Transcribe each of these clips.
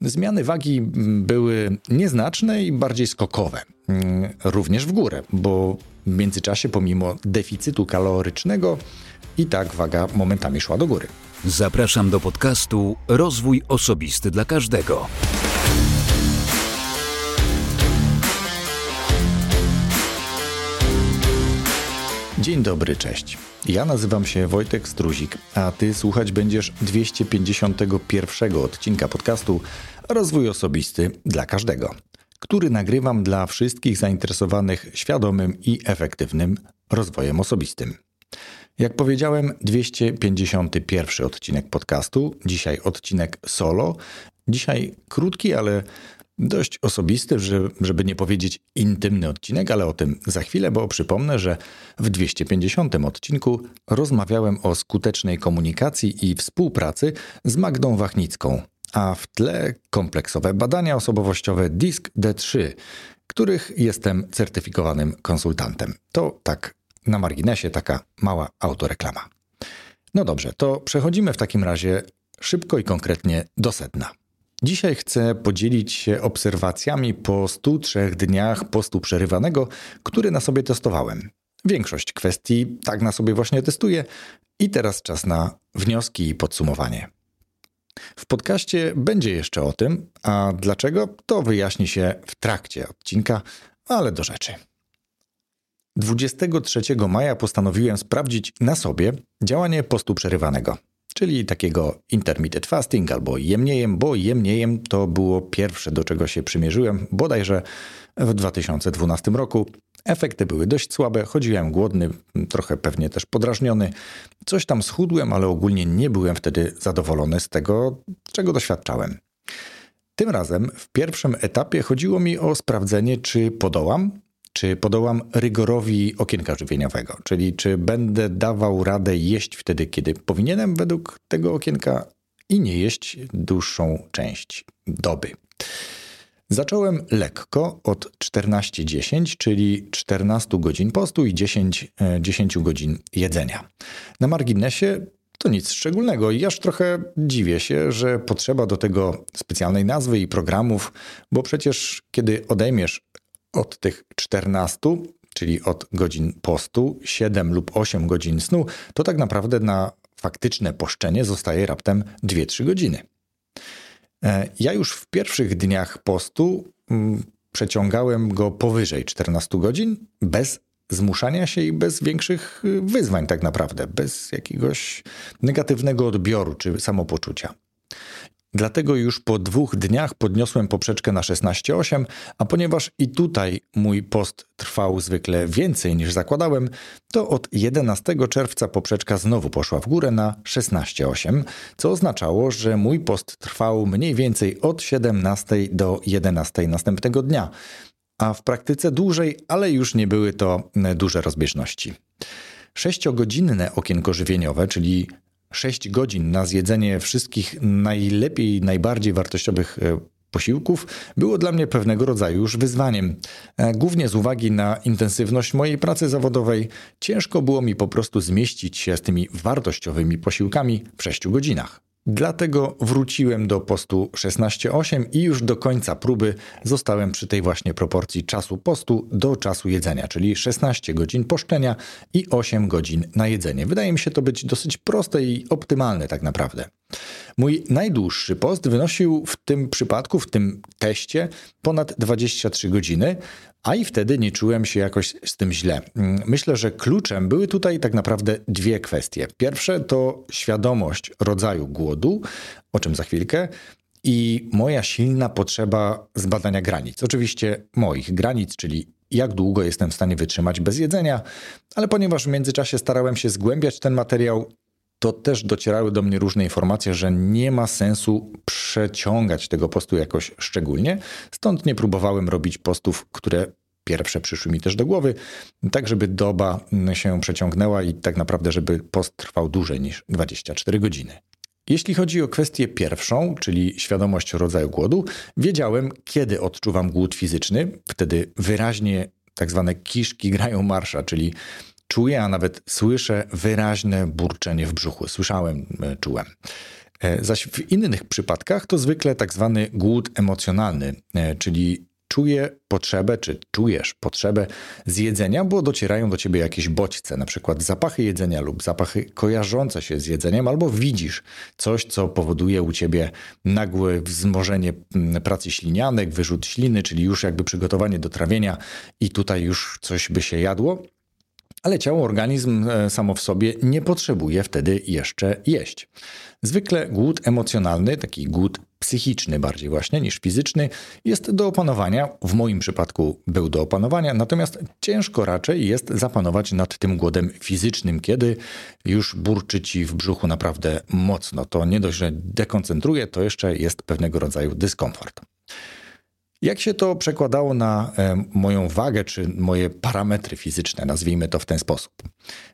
Zmiany wagi były nieznaczne i bardziej skokowe, mm, również w górę, bo w międzyczasie, pomimo deficytu kalorycznego, i tak waga momentami szła do góry. Zapraszam do podcastu Rozwój Osobisty dla Każdego. Dzień dobry, cześć. Ja nazywam się Wojtek Struzik, a ty słuchać będziesz 251 odcinka podcastu Rozwój Osobisty dla Każdego, który nagrywam dla wszystkich zainteresowanych świadomym i efektywnym rozwojem osobistym. Jak powiedziałem, 251 odcinek podcastu, dzisiaj odcinek solo. Dzisiaj krótki, ale dość osobisty, żeby nie powiedzieć intymny odcinek, ale o tym za chwilę, bo przypomnę, że w 250 odcinku rozmawiałem o skutecznej komunikacji i współpracy z Magdą Wachnicką, a w tle kompleksowe badania osobowościowe DISC D3, których jestem certyfikowanym konsultantem. To tak na marginesie taka mała autoreklama. No dobrze, to przechodzimy w takim razie szybko i konkretnie do sedna. Dzisiaj chcę podzielić się obserwacjami po 103 dniach postu przerywanego, który na sobie testowałem. Większość kwestii tak na sobie właśnie testuję i teraz czas na wnioski i podsumowanie. W podcaście będzie jeszcze o tym, a dlaczego to wyjaśni się w trakcie odcinka, ale do rzeczy. 23 maja postanowiłem sprawdzić na sobie działanie postu przerywanego czyli takiego intermittent fasting albo jemniejem, bo jemniejem to było pierwsze, do czego się przymierzyłem, bodajże w 2012 roku. Efekty były dość słabe, chodziłem głodny, trochę pewnie też podrażniony. Coś tam schudłem, ale ogólnie nie byłem wtedy zadowolony z tego, czego doświadczałem. Tym razem w pierwszym etapie chodziło mi o sprawdzenie, czy podołam, czy podołam rygorowi okienka żywieniowego, czyli czy będę dawał radę jeść wtedy, kiedy powinienem według tego okienka i nie jeść dłuższą część doby. Zacząłem lekko od 14-10, czyli 14 godzin postu i 10, 10 e, godzin jedzenia. Na marginesie to nic szczególnego i aż trochę dziwię się, że potrzeba do tego specjalnej nazwy i programów, bo przecież kiedy odejmiesz od tych 14, czyli od godzin postu, 7 lub 8 godzin snu, to tak naprawdę na faktyczne poszczenie zostaje raptem 2-3 godziny. E, ja już w pierwszych dniach postu mm, przeciągałem go powyżej 14 godzin, bez zmuszania się i bez większych y, wyzwań, tak naprawdę, bez jakiegoś negatywnego odbioru czy samopoczucia. Dlatego już po dwóch dniach podniosłem poprzeczkę na 16,8, a ponieważ i tutaj mój post trwał zwykle więcej niż zakładałem, to od 11 czerwca poprzeczka znowu poszła w górę na 16,8, co oznaczało, że mój post trwał mniej więcej od 17 do 11 następnego dnia, a w praktyce dłużej, ale już nie były to duże rozbieżności. Sześciogodzinne okienko żywieniowe, czyli 6 godzin na zjedzenie wszystkich najlepiej, najbardziej wartościowych e, posiłków było dla mnie pewnego rodzaju już wyzwaniem. E, głównie z uwagi na intensywność mojej pracy zawodowej, ciężko było mi po prostu zmieścić się z tymi wartościowymi posiłkami w 6 godzinach. Dlatego wróciłem do postu 16-8 i już do końca próby zostałem przy tej właśnie proporcji czasu postu do czasu jedzenia, czyli 16 godzin poszczenia i 8 godzin na jedzenie. Wydaje mi się to być dosyć proste i optymalne tak naprawdę. Mój najdłuższy post wynosił w tym przypadku, w tym teście ponad 23 godziny, a i wtedy nie czułem się jakoś z tym źle. Mm, myślę, że kluczem były tutaj tak naprawdę dwie kwestie. Pierwsze to świadomość rodzaju głodu, o czym za chwilkę, i moja silna potrzeba zbadania granic. Oczywiście moich granic, czyli jak długo jestem w stanie wytrzymać bez jedzenia, ale ponieważ w międzyczasie starałem się zgłębiać ten materiał, to też docierały do mnie różne informacje, że nie ma sensu przeciągać tego postu jakoś szczególnie. Stąd nie próbowałem robić postów, które pierwsze przyszły mi też do głowy, tak żeby doba się przeciągnęła i tak naprawdę, żeby post trwał dłużej niż 24 godziny. Jeśli chodzi o kwestię pierwszą, czyli świadomość rodzaju głodu, wiedziałem, kiedy odczuwam głód fizyczny. Wtedy wyraźnie tak zwane kiszki grają marsza, czyli czuję, a nawet słyszę wyraźne burczenie w brzuchu. Słyszałem, e, czułem. E, zaś w innych przypadkach to zwykle tak zwany głód emocjonalny, e, czyli czuję potrzebę, czy czujesz potrzebę zjedzenia, bo docierają do ciebie jakieś bodźce, na przykład zapachy jedzenia lub zapachy kojarzące się z jedzeniem, albo widzisz coś, co powoduje u ciebie nagłe wzmożenie pracy ślinianek, wyrzut śliny, czyli już jakby przygotowanie do trawienia i tutaj już coś by się jadło ale ciało, organizm e, samo w sobie nie potrzebuje wtedy jeszcze jeść. Zwykle głód emocjonalny, taki głód psychiczny bardziej właśnie niż fizyczny, jest do opanowania. W moim przypadku był do opanowania, natomiast ciężko raczej jest zapanować nad tym głodem fizycznym, kiedy już burczy ci w brzuchu naprawdę mocno. To nie dość, że dekoncentruje, to jeszcze jest pewnego rodzaju dyskomfort. Jak się to przekładało na e, moją wagę, czy moje parametry fizyczne, nazwijmy to w ten sposób?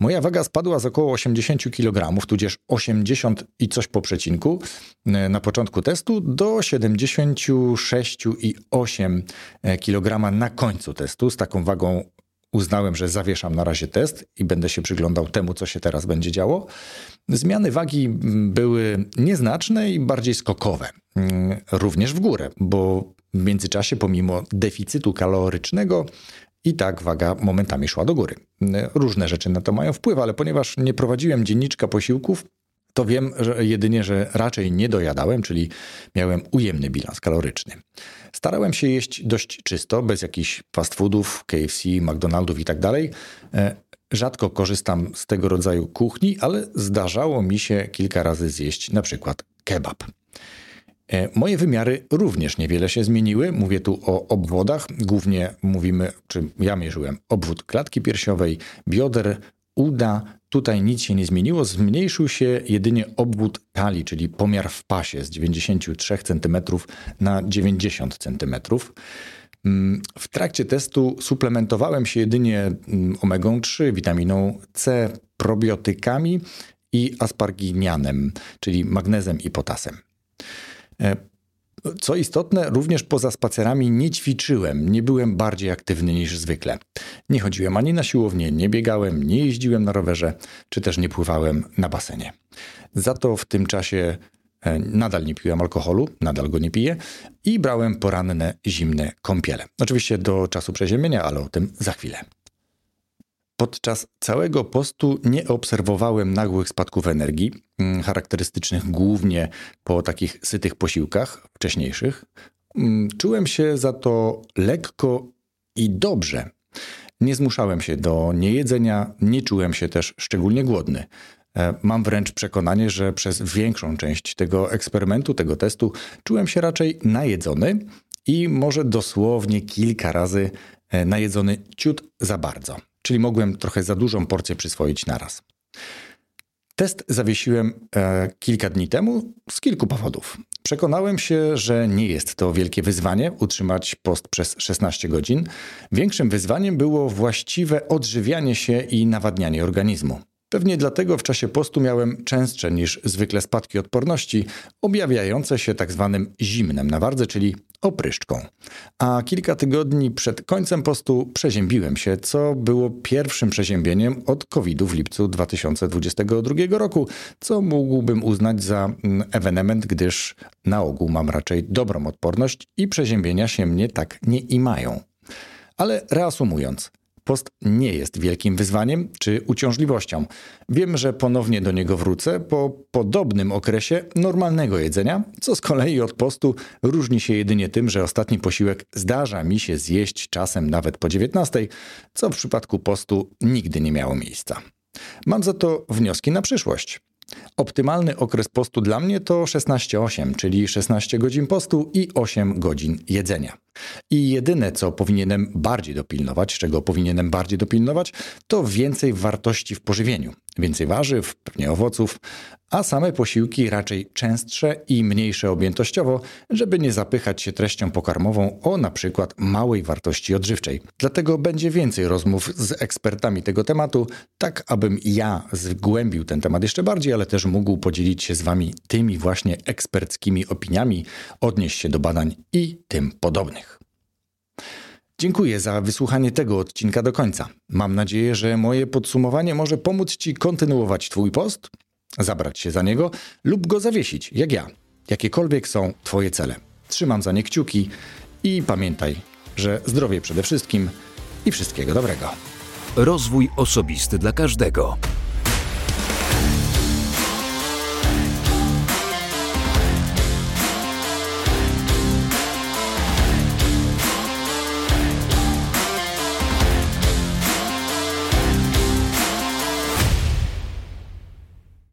Moja waga spadła z około 80 kg, tudzież 80 i coś po przecinku e, na początku testu, do 76,8 e, kg na końcu testu. Z taką wagą uznałem, że zawieszam na razie test i będę się przyglądał temu, co się teraz będzie działo. Zmiany wagi były nieznaczne i bardziej skokowe, mm, również w górę, bo w międzyczasie, pomimo deficytu kalorycznego, i tak waga momentami szła do góry. Różne rzeczy na to mają wpływ, ale ponieważ nie prowadziłem dzienniczka posiłków, to wiem że jedynie, że raczej nie dojadałem, czyli miałem ujemny bilans kaloryczny. Starałem się jeść dość czysto, bez jakichś fast foodów, KFC, McDonaldów i tak. E, rzadko korzystam z tego rodzaju kuchni, ale zdarzało mi się kilka razy zjeść na przykład kebab. E, moje wymiary również niewiele się zmieniły. Mówię tu o obwodach. Głównie mówimy, czy ja mierzyłem obwód klatki piersiowej, bioder, uda. Tutaj nic się nie zmieniło. Zmniejszył się jedynie obwód talii, czyli pomiar w pasie z 93 cm na 90 cm. Mm, w trakcie testu suplementowałem się jedynie mm, omegą 3, witaminą C, probiotykami i asparginianem, czyli magnezem i potasem. Co istotne, również poza spacerami nie ćwiczyłem, nie byłem bardziej aktywny niż zwykle. Nie chodziłem ani na siłownię, nie biegałem, nie jeździłem na rowerze, czy też nie pływałem na basenie. Za to w tym czasie e, nadal nie piłem alkoholu, nadal go nie piję i brałem poranne zimne kąpiele. Oczywiście do czasu przeziemienia, ale o tym za chwilę. Podczas całego postu nie obserwowałem nagłych spadków energii, mm, charakterystycznych głównie po takich sytych posiłkach wcześniejszych. Mm, czułem się za to lekko i dobrze. Nie zmuszałem się do niejedzenia, nie czułem się też szczególnie głodny. E, mam wręcz przekonanie, że przez większą część tego eksperymentu, tego testu, czułem się raczej najedzony i może dosłownie kilka razy e, najedzony ciut za bardzo czyli mogłem trochę za dużą porcję przyswoić naraz. Test zawiesiłem e, kilka dni temu z kilku powodów. Przekonałem się, że nie jest to wielkie wyzwanie utrzymać post przez 16 godzin. Większym wyzwaniem było właściwe odżywianie się i nawadnianie organizmu. Pewnie dlatego w czasie postu miałem częstsze niż zwykle spadki odporności, objawiające się tak zwanym zimnem na wardze, czyli opryszczką. A kilka tygodni przed końcem postu przeziębiłem się, co było pierwszym przeziębieniem od COVID-u w lipcu 2022 roku, co mógłbym uznać za mm, ewenement, gdyż na ogół mam raczej dobrą odporność i przeziębienia się mnie tak nie imają. Ale reasumując, Post nie jest wielkim wyzwaniem czy uciążliwością. Wiem, że ponownie do niego wrócę po podobnym okresie normalnego jedzenia, co z kolei od postu różni się jedynie tym, że ostatni posiłek zdarza mi się zjeść czasem nawet po 19, co w przypadku postu nigdy nie miało miejsca. Mam za to wnioski na przyszłość. Optymalny okres postu dla mnie to 16-8, czyli 16 godzin postu i 8 godzin jedzenia. I jedyne, co powinienem bardziej dopilnować, czego powinienem bardziej dopilnować, to więcej wartości w pożywieniu. Więcej warzyw, pewnie owoców, a same posiłki raczej częstsze i mniejsze objętościowo, żeby nie zapychać się treścią pokarmową o na przykład małej wartości odżywczej. Dlatego będzie więcej rozmów z ekspertami tego tematu, tak abym ja zgłębił ten temat jeszcze bardziej, ale też mógł podzielić się z Wami tymi właśnie eksperckimi opiniami, odnieść się do badań i tym podobnych. Dziękuję za wysłuchanie tego odcinka do końca. Mam nadzieję, że moje podsumowanie może pomóc Ci kontynuować Twój post zabrać się za niego lub go zawiesić, jak ja. Jakiekolwiek są Twoje cele. Trzymam za nie kciuki i pamiętaj, że zdrowie przede wszystkim i wszystkiego dobrego. Rozwój osobisty dla każdego.